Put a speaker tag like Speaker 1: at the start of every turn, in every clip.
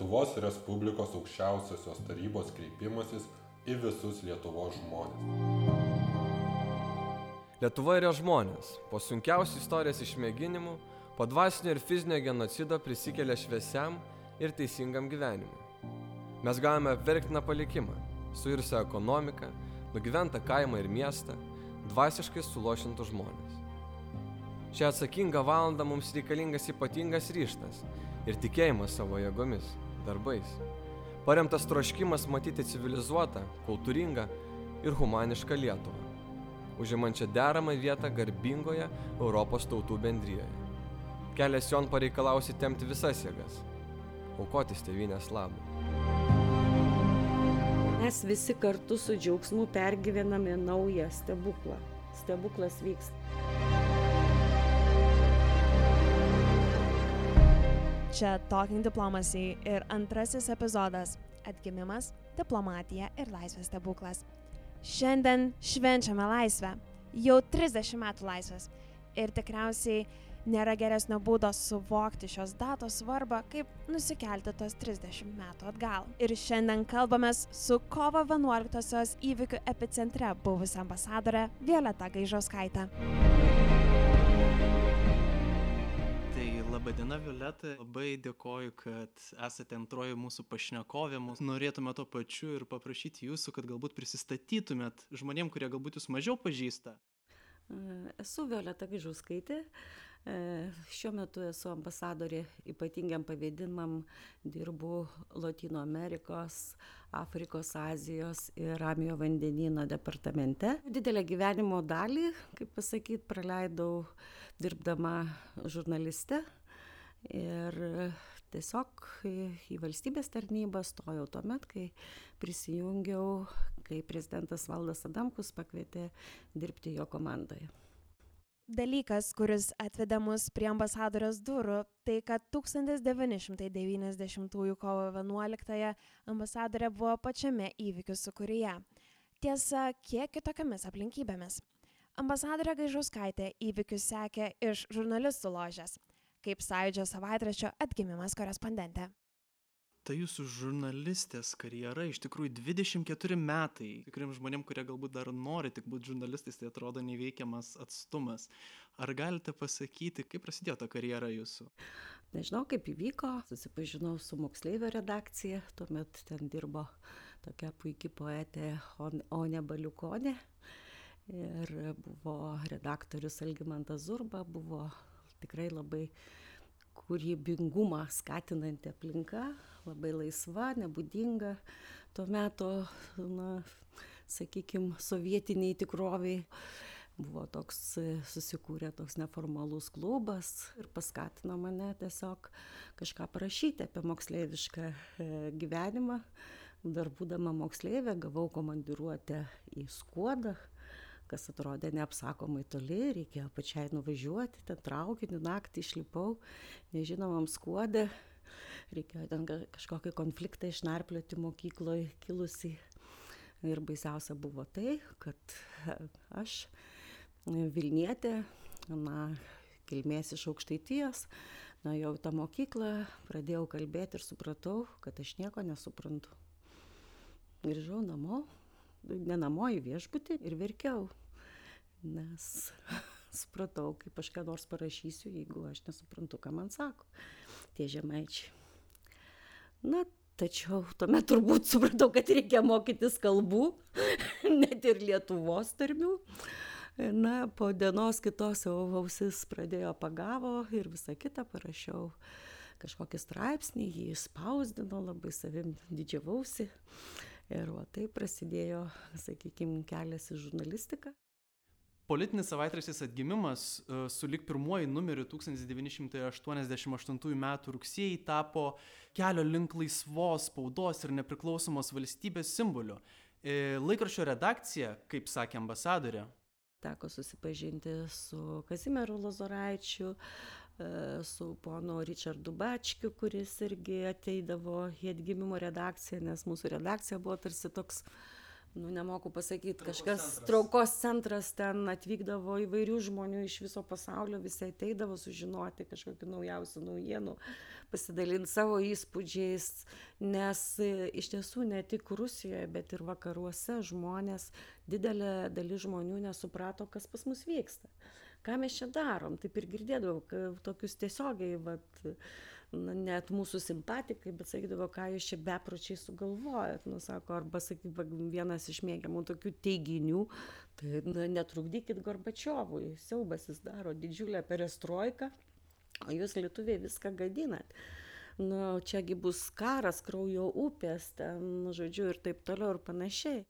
Speaker 1: Lietuvos Respublikos aukščiausiosios tarybos kreipimasis į visus Lietuvos žmonės.
Speaker 2: Lietuva yra žmonės. Po sunkiausių istorijos išmėginimų, po dvasinio ir fizinio genocido prisikelia šviesiam ir teisingam gyvenimui. Mes gavome verktiną palikimą, suirusią ekonomiką, nugyventą kaimą ir miestą, dvasiškai sulošintų žmonės. Šią atsakingą valandą mums reikalingas ypatingas ryštas ir tikėjimas savo jėgomis, darbais. Paremtas troškimas matyti civilizuotą, kultūringą ir humanišką Lietuvą, užimančią deramą vietą garbingoje Europos tautų bendryjoje. Kelias jon pareikalausi temti visas jėgas, aukotis tėvynės labui.
Speaker 3: Mes visi kartu su džiaugsmu pergyvename naują stebuklą. Stebuklas vyksta.
Speaker 4: Čia Talking Diplomacy ir antrasis epizodas - atgimimas, diplomatija ir laisvės stebuklas. Šiandien švenčiame laisvę. Jau 30 metų laisvės. Ir tikriausiai nėra geresnio būdo suvokti šios datos svarbą, kaip nusikelti tos 30 metų atgal. Ir šiandien kalbame su kovo 11-osios įvykių epicentre buvusią ambasadorę Violeta Gaižauskaitę.
Speaker 5: Laba diena, Violeta. Labai dėkoju, kad esate antroji mūsų pašnekovė. Mūsų norėtume to pačiu ir paprašyti jūsų, kad galbūt prisistatytumėt žmonėm, kurie galbūt jūs mažiau pažįsta.
Speaker 3: Esu Violeta Gaižauskaitė. E, šiuo metu esu ambasadorė ypatingiam pavadinimam, dirbu Latino Amerikos, Afrikos, Azijos ir Ramijo vandenino departamente. Didelę gyvenimo dalį, kaip pasakyti, praleidau dirbdama žurnaliste ir tiesiog į valstybės tarnybą stojau tuo met, kai prisijungiau, kai prezidentas Valdas Adamkus pakvietė dirbti jo komandoje
Speaker 4: dalykas, kuris atvedė mus prie ambasadorės durų, tai kad 1990 kovo 11 ambasadorė buvo pačiame įvykių sukūrėje. Tiesa, kiek kitokiamis aplinkybėmis. Ambasadorė Gaižauskaitė įvykius sekė iš žurnalistų ložės, kaip sąjūdžio savaitraščio atgimimas korespondentė
Speaker 5: ta jūsų žurnalistės karjera iš tikrųjų 24 metai. Tikriem žmonėm, kurie galbūt dar nori tik būti žurnalistais, tai atrodo neveikiamas atstumas. Ar galite pasakyti, kaip prasidėjo ta karjera jūsų?
Speaker 3: Nežinau, kaip įvyko. Susipažinau su moksleivio redakcija. Tuomet ten dirbo tokia puikia poetė One Baliukonė. Ir buvo redaktorius Algimantas Zurba, buvo tikrai labai kūrybingumą skatinanti aplinka, labai laisva, nebūdinga tuo metu, na, sakykime, sovietiniai tikroviai. Buvo toks susikūrė toks neformalus klubas ir paskatino mane tiesiog kažką parašyti apie moksleivišką e, gyvenimą. Dar būdama moksleivė gavau komandiruotę į skuodą, kas atrodė neapsakomai toli, reikėjo pačiai nuvažiuoti, ten traukiniu naktį išlipau, nežinomam skuodė, reikėjo ten kažkokį konfliktą išnarplioti mokykloje kilusi. Ir baisiausia buvo tai, kad aš Vilnietė, na, kilmės iš aukštaitijos, na, jau tą mokyklą pradėjau kalbėti ir supratau, kad aš nieko nesuprantu. Grįžau namo, ne namo į viešbutį ir verkiau nes supratau, kaip aš ką nors parašysiu, jeigu aš nesuprantu, ką man sako tie žemaičiai. Na, tačiau tuomet turbūt supratau, kad reikia mokytis kalbų, net ir Lietuvos tarmių. Na, po dienos kitos jau ausis pradėjo pagavo ir visą kitą parašiau kažkokį straipsnį, jį spausdino, labai savim didžiavausi. Ir va taip prasidėjo, sakykime, kelias į žurnalistiką
Speaker 5: politinis savaitraštis atgimimas e, sulig pirmuoju numeriu 1988 m. rugsėjį tapo kelio link laisvos spaudos ir nepriklausomos valstybės simboliu. E, laikraščio redakcija, kaip sakė ambasadorė,
Speaker 3: teko susipažinti su Kazimieru Lazoraičiu, su ponu Richardu Bačkiu, kuris irgi ateidavo į atgimimo redakciją, nes mūsų redakcija buvo tarsi toks nu nemoku pasakyt
Speaker 6: Traukos
Speaker 3: kažkas
Speaker 6: centras.
Speaker 3: traukos centras ten atvykdavo įvairių žmonių iš viso pasaulio visi ateidavo sužinoti kažkokių naujausių naujienų pasidalint savo įspūdžiais nes e, iš tiesų ne tik rusijoje bet ir vakaruose žmonės didelė dalis žmonių nesuprato kas pas mus vyksta ką mes čia darom? Taip ir girdėdavau tokius tiesiogiai vat na net mūsų simpatikai bet sakydavo ką jūs čia bepročiai sugalvojot nu sako arba sakyk vienas iš mėgiamų tokių teiginių tai na netrukdykit gorbačiovui siaubas jis daro didžiulę perestroiką o jūs lietuviai viską gadinat. Nu čia gi bus karas kraujo upės ten žodžiu ir taip toliau ir panašiai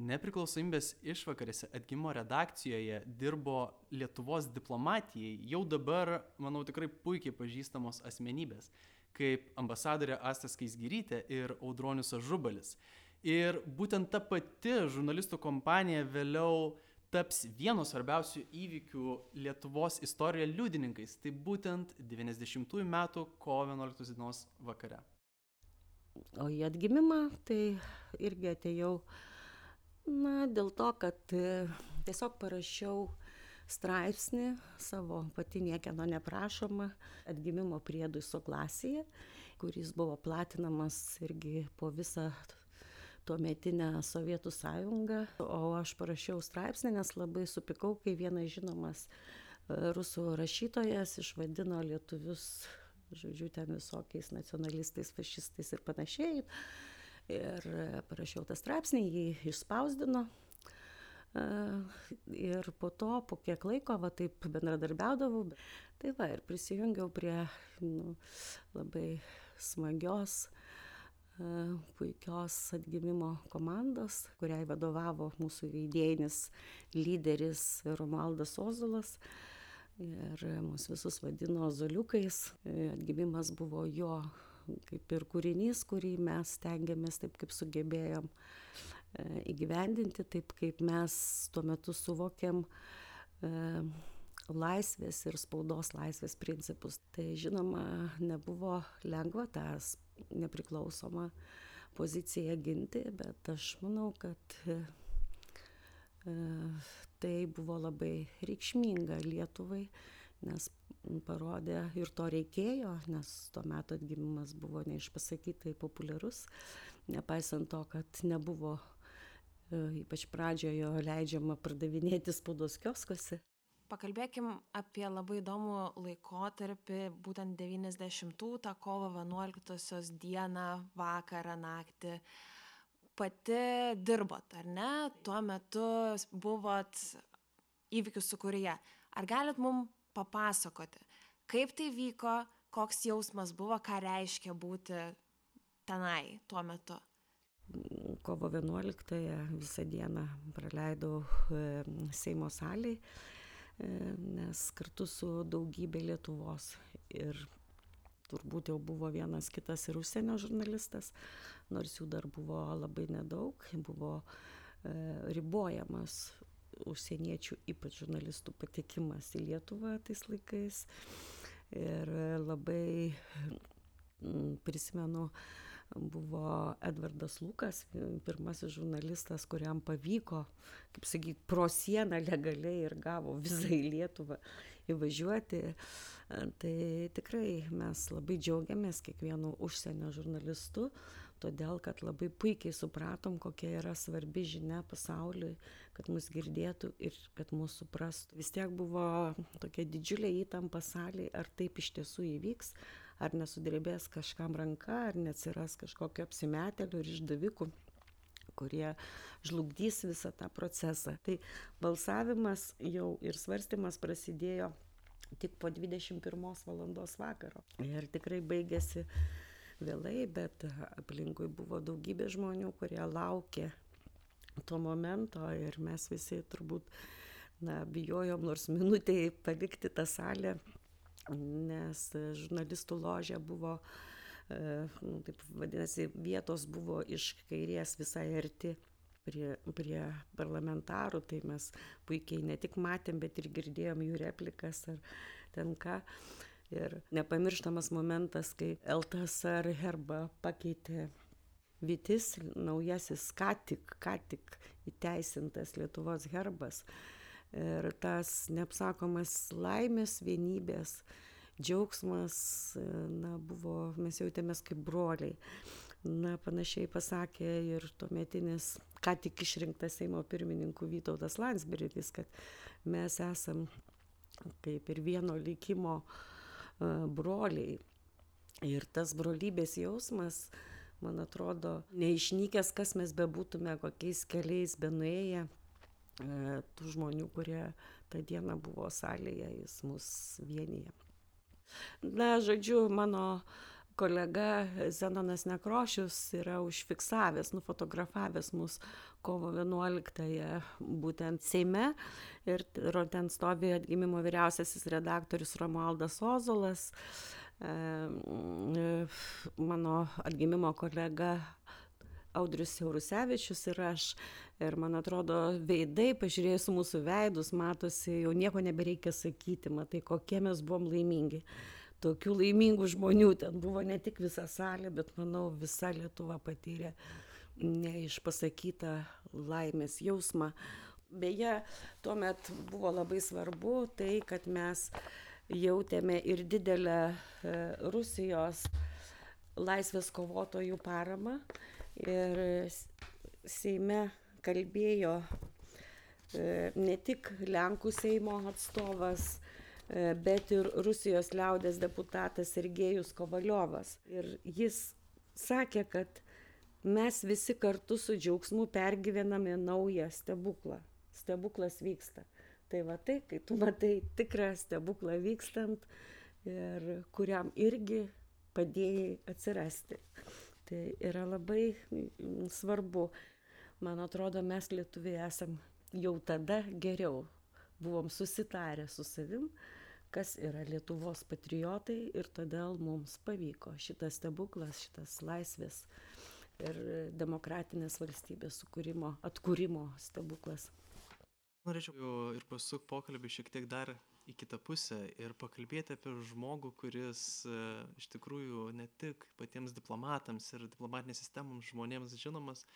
Speaker 6: Nepriklausomybės išvakarėse atgimo redakcijoje dirbo Lietuvos diplomatijai jau dabar, manau, tikrai puikiai pažįstamos asmenybės, kaip ambasadorė Astas Kaisgirytė ir Audronius Ažubalis. Ir būtent ta pati žurnalistų kompanija vėliau taps vienu svarbiausių įvykių Lietuvos istorijoje liudininkais. Tai būtent 90-ųjų metų kovo 11 dienos vakare.
Speaker 3: o į atgimimą tai irgi atėjau na dėl to kad e, tiesiog parašiau straipsnį savo pati niekieno neprašoma atgimimo priedui su klasėje kuris buvo platinamas irgi po visą tuometinę sovietų sąjungą. O aš parašiau straipsnį nes labai supykau kai vienas žinomas e, rusų rašytojas išvadino lietuvius žodžiu ten visokiais nacionalistais fašistais ir panašiai ir e, parašiau tą straipsnį jį išspausdino. E, ir po to po kiek laiko va taip bendradarbiaudavau tai va ir prisijungiau prie nu labai smagios e, puikios atgimimo komandos kuriai vadovavo mūsų idėjinis lyderis romualdas ozolas. Ir mus visus vadino ozoliukais. E, atgimimas buvo jo kaip ir kūrinys kurį mes stengiamės taip kaip sugebėjom e, įgyvendinti taip kaip mes tuo metu suvokėm e, laisvės ir spaudos laisvės principus. Tai žinoma nebuvo lengva tą s- nepriklausomą poziciją ginti bet aš manau kad e, tai buvo labai reikšminga lietuvai nes parodė ir to reikėjo nes to meto atgimimas buvo neišpasakytai populiarus nepaisant to kad nebuvo e, ypač pradžioje jo leidžiama pardavinėti spaudos kioskuose
Speaker 7: Pakalbėkim apie labai įdomų laikotarpį, būtent 90-ų, tą kovo 11-osios dieną, vakarą, naktį. Pati dirbot, ar ne? Tuo metu buvot įvykių sukūrėje. Ar galit mum papasakoti, kaip tai vyko, koks jausmas buvo, ką reiškia būti tenai tuo metu?
Speaker 3: kovo 11-ąją visą dieną praleidau e, Seimo salėje, nes kartu su daugybė Lietuvos ir turbūt jau buvo vienas kitas ir užsienio žurnalistas, nors jų dar buvo labai nedaug, buvo e, ribojamas užsieniečių, ypač žurnalistų patekimas į Lietuvą tais laikais. Ir labai mm, prisimenu, buvo Edvardas Lukas, pirmasis žurnalistas, kuriam pavyko, kaip sakyti, pro sieną legaliai ir gavo vizą į Lietuvą įvažiuoti. Tai tikrai mes labai džiaugiamės kiekvienu užsienio žurnalistu, todėl kad labai puikiai supratom, kokia yra svarbi žinia pasauliui, kad mus girdėtų ir kad mūsų suprastų. Vis tiek buvo tokia didžiulė įtampa salėje, ar taip iš tiesų įvyks, ar nesudrebės kažkam ranka, ar neatsiras kažkokio apsimetėlių ir išdavikų kurie žlugdys visą tą procesą. Tai balsavimas jau ir svarstymas prasidėjo tik po 21 valandos vakaro. Ir tikrai baigėsi vėlai, bet aplinkui buvo daugybė žmonių, kurie laukė to momento ir mes visi turbūt na, bijojom nors minutėj palikti tą salę, nes žurnalistų ložė buvo, e, nu, taip vadinasi, vietos buvo iš kairės visai arti prie, prie parlamentarų, tai mes puikiai ne tik matėm, bet ir girdėjom jų replikas ar ten ką. Ir nepamirštamas momentas, kai LTSR herbą pakeitė vytis naujasis ką tik ką tik įteisintas lietuvos herbas. Ir tas neapsakomas laimės vienybės džiaugsmas na buvo mes jautėmės kaip broliai. Na panašiai pasakė ir tuometinis ką tik išrinktas seimo pirmininku vytautas landsbergis kad mes esam kaip ir vieno likimo broliai. Ir tas brolybės jausmas man atrodo neišnykęs kas mes bebūtume kokiais keliais benuėję tų žmonių kurie tą dieną buvo salėje jis mus vienija na žodžiu mano kolega zenonas nekrošius yra užfiksavęs nufotografavęs mus kovo vienuoliktąją būtent seime ir ten stovi atgimimo vyriausiasis redaktorius romualdas ozolas mano atgimimo kolega audrius siaurusevičius ir aš. Ir man atrodo veidai pažiūrėjus mūsų veidus matosi jau nieko nebereikia sakyti matai kokie mes buvom laimingi. Tokių laimingų žmonių ten buvo ne tik visa salė bet manau visa lietuva patyrė neišpasakytą laimės jausmą. Beje tuomet buvo labai svarbu tai kad mes jautėme ir didelę rusijos laisvės kovotojų paramą ir seime kalbėjo ne tik lenkų seimo atstovas bet ir Rusijos liaudės deputatas Sergejus Kovaliovas. Ir jis sakė, kad mes visi kartu su džiaugsmu pergyvename naują stebuklą. Stebuklas vyksta. Tai va tai, kai tu matai tikrą stebuklą vykstant ir kuriam irgi padėjai atsirasti. Tai yra labai svarbu. Man atrodo, mes lietuviai esam jau tada geriau buvom susitarę su savim, kas yra Lietuvos patriotai ir todėl mums pavyko šitas stebuklas, šitas laisvės ir demokratinės valstybės sukūrimo, atkūrimo stebuklas.
Speaker 5: Norėčiau ir pasuk pokalbį šiek tiek dar į kitą pusę ir pakalbėti apie žmogų, kuris iš tikrųjų ne tik patiems diplomatams ir diplomatinės sistemoms žmonėms žinomas,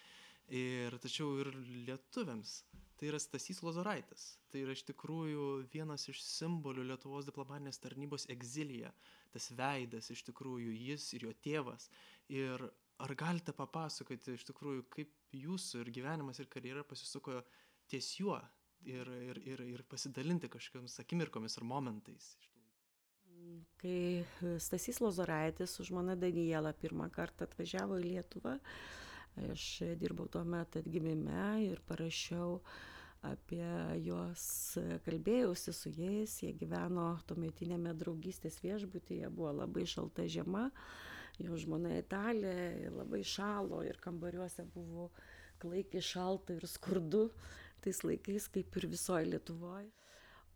Speaker 5: ir tačiau ir lietuviams tai yra Stasys Lozoraitis. Tai yra iš tikrųjų vienas iš simbolių Lietuvos diplomatinės tarnybos egzilyje. Tas veidas iš tikrųjų jis ir jo tėvas. Ir ar galite papasakoti iš tikrųjų, kaip jūsų ir gyvenimas ir karjera pasisuko ties juo ir, ir, ir, ir pasidalinti kažkokiamis akimirkomis ar momentais?
Speaker 3: Kai Stasys Lozoraitis su žmona Daniela pirmą kartą atvažiavo į Lietuvą, aš dirbau tuo metu atgimime ir parašiau apie juos, kalbėjausi su jais, jie gyveno tuometinėme draugystės viešbutyje, buvo labai šalta žiema, jo žmona Italė, labai šalo ir kambariuose buvo klaikiai šalta ir skurdu, tais laikais kaip ir visoje Lietuvoje.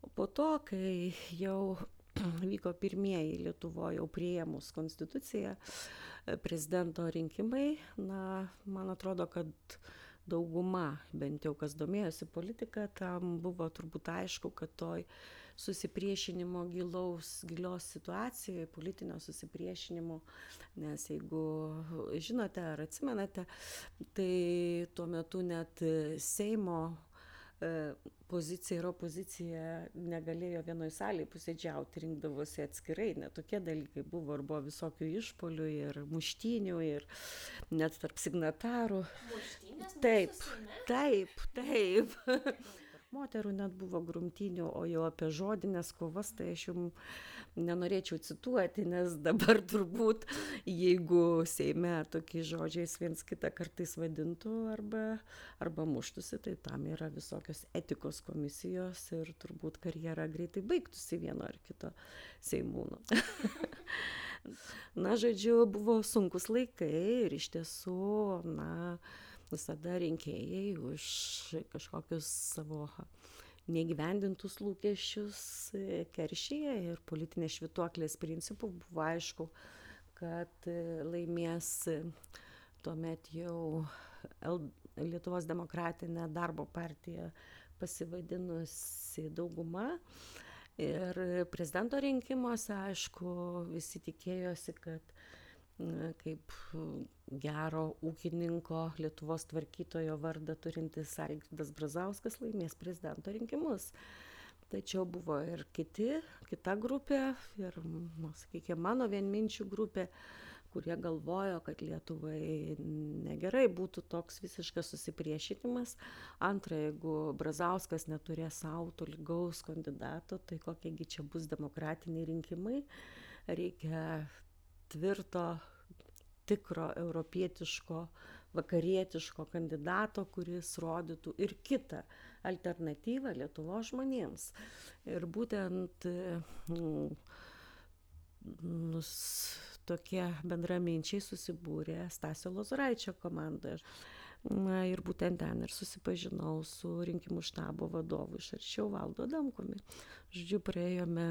Speaker 3: O po to, kai jau vyko pirmieji Lietuvoje jau prieimus konstituciją, prezidento rinkimai, na, man atrodo, kad dauguma, bent jau kas domėjosi politika, tam buvo turbūt aišku, kad toj susipriešinimo gilaus, gilios situacijoje, politinio susipriešinimo, nes jeigu žinote ar atsimenate, tai tuo metu net Seimo pozicija ir opozicija negalėjo vienoj salėj posėdžiauti, rinkdavosi atskirai, net tokie dalykai buvo, ir buvo visokių išpolių, ir muštinių, ir net tarp signatarų.
Speaker 4: Muštinės
Speaker 3: Taip, taip, taip. Moterų net buvo grumtinių, o jau apie žodinės kovas, tai aš jums nenorėčiau cituoti, nes dabar turbūt, jeigu Seime tokiais žodžiais viens kitą kartais vadintų arba, arba muštusi, tai tam yra visokios etikos komisijos ir turbūt karjera greitai baigtųsi vieno ar kito Seimūno. na, žodžiu, buvo sunkus laikai ir iš tiesų, na, visada rinkėjai už kažkokius savo neįgyvendintus lūkesčius keršyje ir politinės švytuoklės principų buvo aišku, kad laimės tuomet jau Lietuvos demokratinė darbo partija pasivadinusi dauguma. Ir prezidento rinkimuose, aišku, visi tikėjosi, kad kaip gero ūkininko Lietuvos tvarkytojo vardą turintis Algirdas Brazauskas laimės prezidento rinkimus. Tačiau buvo ir kiti, kita grupė, ir, nu, sakykime, mano vienminčių grupė, kurie galvojo, kad Lietuvai negerai būtų toks visiškas susipriešinimas. Antra, jeigu Brazauskas neturės savo tolygaus kandidato, tai kokiegi čia bus demokratiniai rinkimai. Reikia tvirto, tikro europietiško, vakarietiško kandidato, kuris rodytų ir kitą alternatyvą Lietuvo žmonėms. Ir būtent mm, nus, tokie bendraminčiai susibūrė Stasio Lozoraičio komandoje. Na ir būtent ten ir susipažinau su rinkimų štabo vadovu iš arčiau Valdo Damkumi. Žodžiu, praėjome,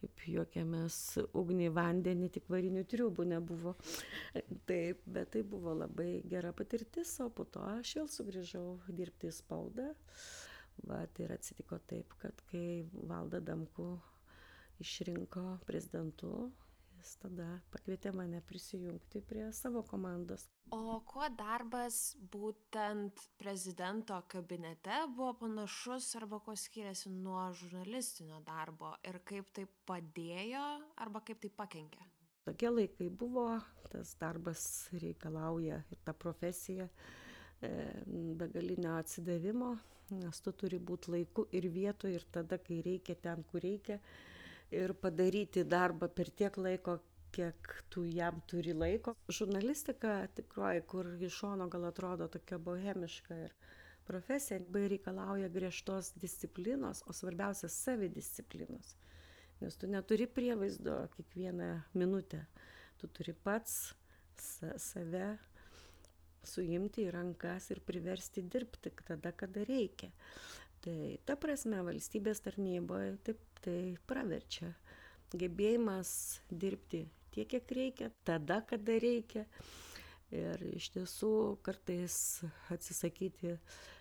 Speaker 3: kaip juokiamės, ugnį vandenį, tik varinių triubų nebuvo. Taip, bet tai buvo labai gera patirtis, o po to aš vėl sugrįžau dirbti į spaudą. Vat ir atsitiko taip, kad kai Valdą Damku išrinko prezidentu, jis tada pakvietė mane prisijungti prie savo komandos.
Speaker 4: O kuo darbas būtent prezidento kabinete buvo panašus arba kuo skiriasi nuo žurnalistinio darbo ir kaip tai padėjo arba kaip tai pakenkė?
Speaker 3: Tokie laikai buvo, tas darbas reikalauja ir ta profesija e, begalinio atsidavimo, nes tu turi būti laiku ir vietoje ir tada, kai reikia, ten, kur reikia ir padaryti darbą per tiek laiko, kiek tu jam turi laiko. Žurnalistika tikroji, kur iš šono gal atrodo tokia bohemiška ir profesija, labai reikalauja griežtos disciplinos, o svarbiausia savidisciplinos. Nes tu neturi prievaizdo kiekvieną minutę. Tu turi pats sa save suimti į rankas ir priversti dirbti tada, kada reikia. Tai ta prasme valstybės tarnyboje taip tai praverčia. Gebėjimas dirbti tiek, kiek reikia, tada, kada reikia. Ir iš tiesų kartais atsisakyti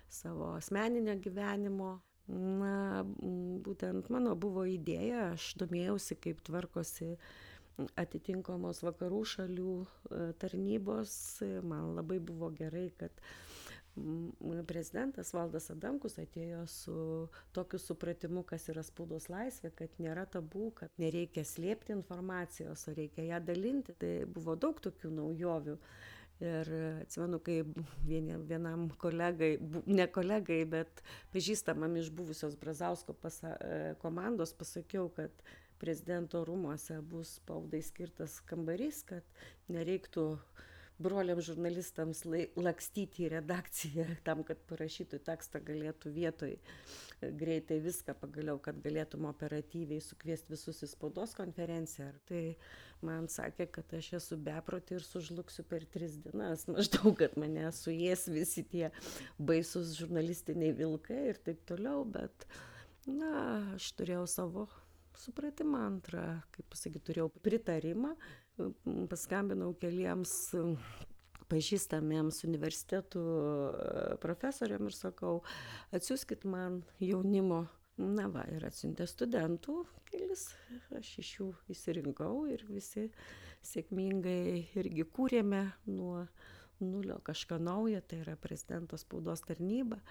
Speaker 3: savo asmeninio gyvenimo. Na, būtent mano buvo idėja, aš domėjausi, kaip tvarkosi atitinkamos vakarų šalių e, tarnybos. Man labai buvo gerai, kad prezidentas Valdas Adamkus atėjo su tokiu supratimu, kas yra spaudos laisvė, kad nėra tabų, kad nereikia slėpti informacijos, o reikia ją dalinti. Tai buvo daug tokių naujovių. Ir atsimenu, kai vienam kolegai, ne kolegai, bet pažįstamam iš buvusios Brazausko pasa, e, komandos pasakiau, kad prezidento rūmose bus spaudai skirtas kambarys, kad nereiktų uh, broliams žurnalistams lai, lakstyti į redakciją tam, kad parašytų tekstą galėtų vietoj e, greitai viską pagaliau, kad galėtum operatyviai sukviesti visus į spaudos konferenciją. Tai man sakė, kad aš esu beproti ir sužluksiu per tris dienas, maždaug, kad mane suės visi tie baisus žurnalistiniai vilkai ir taip toliau, bet, na, aš turėjau savo supratimą antrą, kaip pasakyti, turėjau pritarimą paskambinau keliems pažįstamiems universitetų e, profesoriam ir sakau, atsiųskit man jaunimo. Na va, ir atsiuntė studentų kelis, aš iš jų įsirinkau ir visi sėkmingai irgi kūrėme nuo nulio kažką naujo, tai yra prezidento spaudos tarnyba.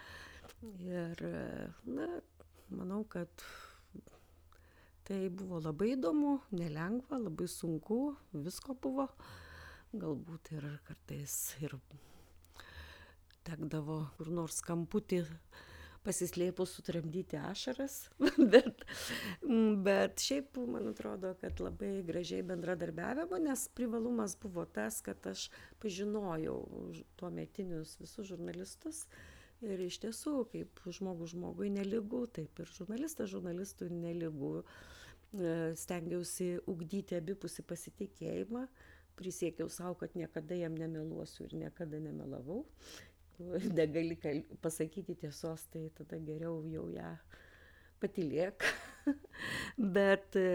Speaker 3: Ir, na, manau, kad Tai buvo labai įdomu, nelengva, labai sunku, visko buvo. Galbūt ir kartais ir tekdavo kur nors kamputį pasislėpus sutramdyti ašaras, bet, bet šiaip man atrodo, kad labai gražiai bendradarbiavimo, nes privalumas buvo tas, kad aš pažinojau tuo metinius visus žurnalistus ir iš tiesų kaip žmogus žmogui nelygu taip ir žurnalistas žurnalistui nelygu. E, stengiausi ugdyti abipusį pasitikėjimą prisiekiau sau kad niekada jam nemeluosiu ir niekada nemelavau. Negali pasakyti tiesos tai tada geriau jau ją patylėk bet e,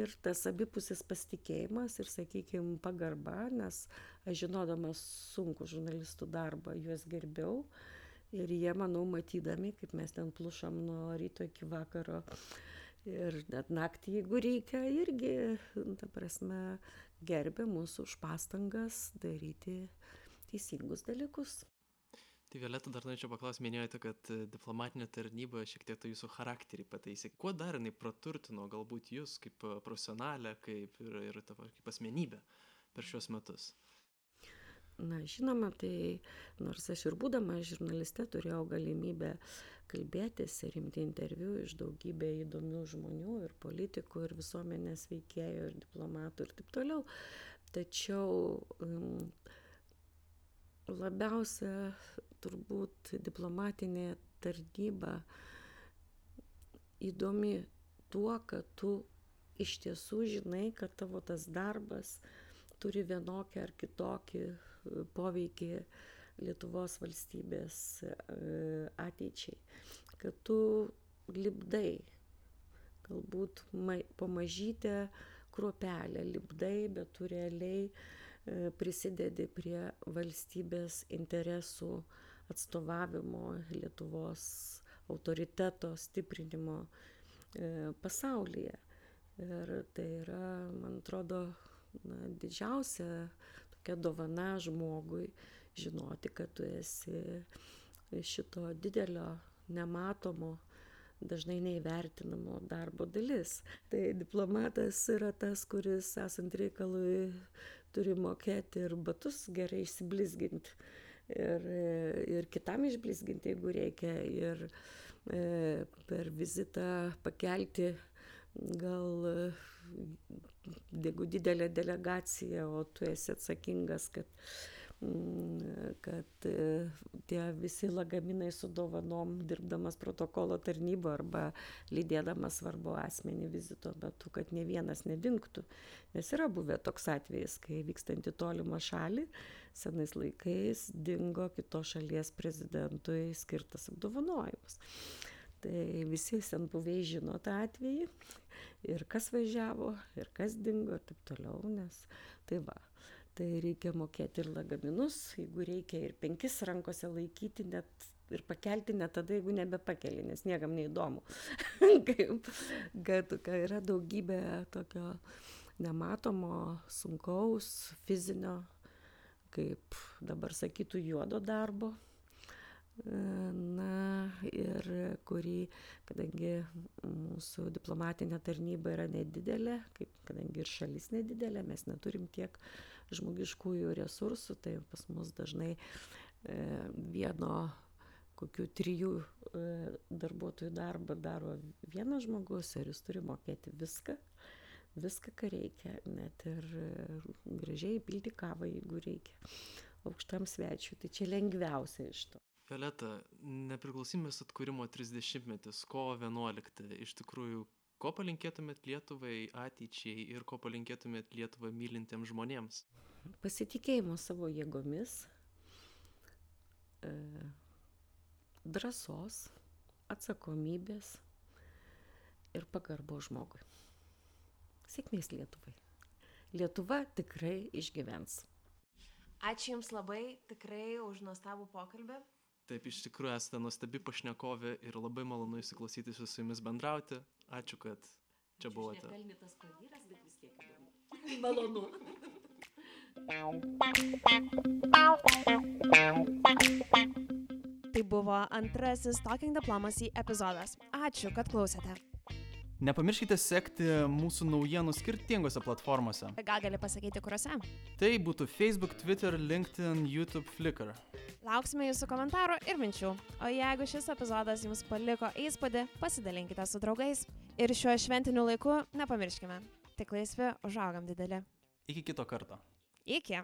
Speaker 3: ir tas abipusis pasitikėjimas ir sakykim pagarba nes aš žinodamas sunkų žurnalistų darbą juos gerbiau ir jie manau matydami kaip mes ten plušam nuo ryto iki vakaro ir net naktį jeigu reikia irgi ta prasme gerbė mūsų už pastangas daryti teisingus dalykus.
Speaker 5: Tai Violeta dar norėčiau paklausti, minėjote, kad e, diplomatinė tarnyba šiek tiek tą jūsų charakterį pataisė. Kuo dar jinai praturtino galbūt jūs kaip e, profesionalę, kaip ir, ir tavo kaip asmenybę per šios metus?
Speaker 3: Na, žinoma, tai nors aš ir būdama žurnaliste turėjau galimybę kalbėtis ir imti interviu iš daugybė įdomių žmonių ir politikų ir visuomenės veikėjų ir diplomatų ir taip toliau. Tačiau um, labiausia turbūt diplomatinė tarnyba įdomi tuo, kad tu iš tiesų žinai, kad tavo tas darbas turi vienokį ar kitokį poveikį Lietuvos valstybės e, ateičiai. Kad tu lipdai, galbūt pamažytę kruopelę lipdai, bet tu realiai E, prisidedi prie valstybės interesų atstovavimo, Lietuvos autoriteto stiprinimo e, pasaulyje. Ir tai yra, man atrodo, na, didžiausia tokia dovana žmogui žinoti, kad tu esi šito didelio, nematomo, dažnai neįvertinamo darbo dalis. Tai diplomatas yra tas, kuris esant reikalui turi mokėti ir batus gerai išsiblizginti. Ir, ir kitam išblizginti, jeigu reikia. Ir e, per vizitą pakelti gal, jeigu didelė delegacija, o tu esi atsakingas, kad Mm, kad e, tie visi lagaminai su dovanom, dirbdamas protokolo tarnybo arba lydėdamas svarbu asmenį vizito metu, kad ne vienas nedingtų. Nes yra buvę toks atvejis, kai vykstant į tolimą šalį, senais laikais dingo kitos šalies prezidentui skirtas apdovanojimas. Tai visi senbuviai žino tą atvejį ir kas važiavo, ir kas dingo ir taip toliau, nes tai va tai reikia mokėti ir lagaminus, jeigu reikia ir penkis rankose laikyti, net ir pakelti net tada, jeigu nebepakeli, nes niekam neįdomu. Kaip, kad yra daugybė tokio nematomo, sunkaus, fizinio, kaip dabar sakytų, juodo darbo. Na ir kurį, kadangi mūsų diplomatinė tarnyba yra nedidelė, kaip, kadangi ir šalis nedidelė, mes neturim tiek žmogiškųjų resursų, tai pas mus dažnai e, vieno kokių trijų e, darbuotojų darbą daro vienas žmogus ir jis turi mokėti viską, viską, ką reikia, net ir e, gražiai pilti kavą, jeigu reikia, aukštam svečiui. Tai čia lengviausia iš to.
Speaker 5: Violeta, nepriklausomybės atkūrimo 30-metis, kovo 11, iš tikrųjų, ko palinkėtumėt Lietuvai ateičiai ir ko palinkėtumėt Lietuvą mylintiems žmonėms?
Speaker 3: Pasitikėjimo savo jėgomis, e, drąsos, atsakomybės ir pagarbo žmogui. Sėkmės Lietuvai. Lietuva tikrai išgyvens.
Speaker 4: Ačiū Jums labai tikrai už nuostabų pokalbį.
Speaker 5: Taip, iš tikrųjų esate nuostabi pašnekovė ir labai malonu įsiklausyti su jumis bendrauti. Ačiū, kad čia buvote.
Speaker 3: Pelnytas pavyras, bet vis tiek įdomu. Malonu.
Speaker 4: Tai buvo antrasis Talking Diplomacy epizodas. Ačiū, kad klausėte.
Speaker 5: Nepamirškite sekti mūsų naujienų skirtingose platformose.
Speaker 4: Gal gali pasakyti, kuriuose?
Speaker 5: Tai būtų Facebook, Twitter, LinkedIn, YouTube, Flickr.
Speaker 4: Lauksime jūsų komentarų ir minčių. O jeigu šis epizodas jums paliko įspūdį, pasidalinkite su draugais. Ir šiuo šventiniu laiku nepamirškime, tik laisvi užaugam didelį.
Speaker 5: Iki kito karto.
Speaker 4: Iki.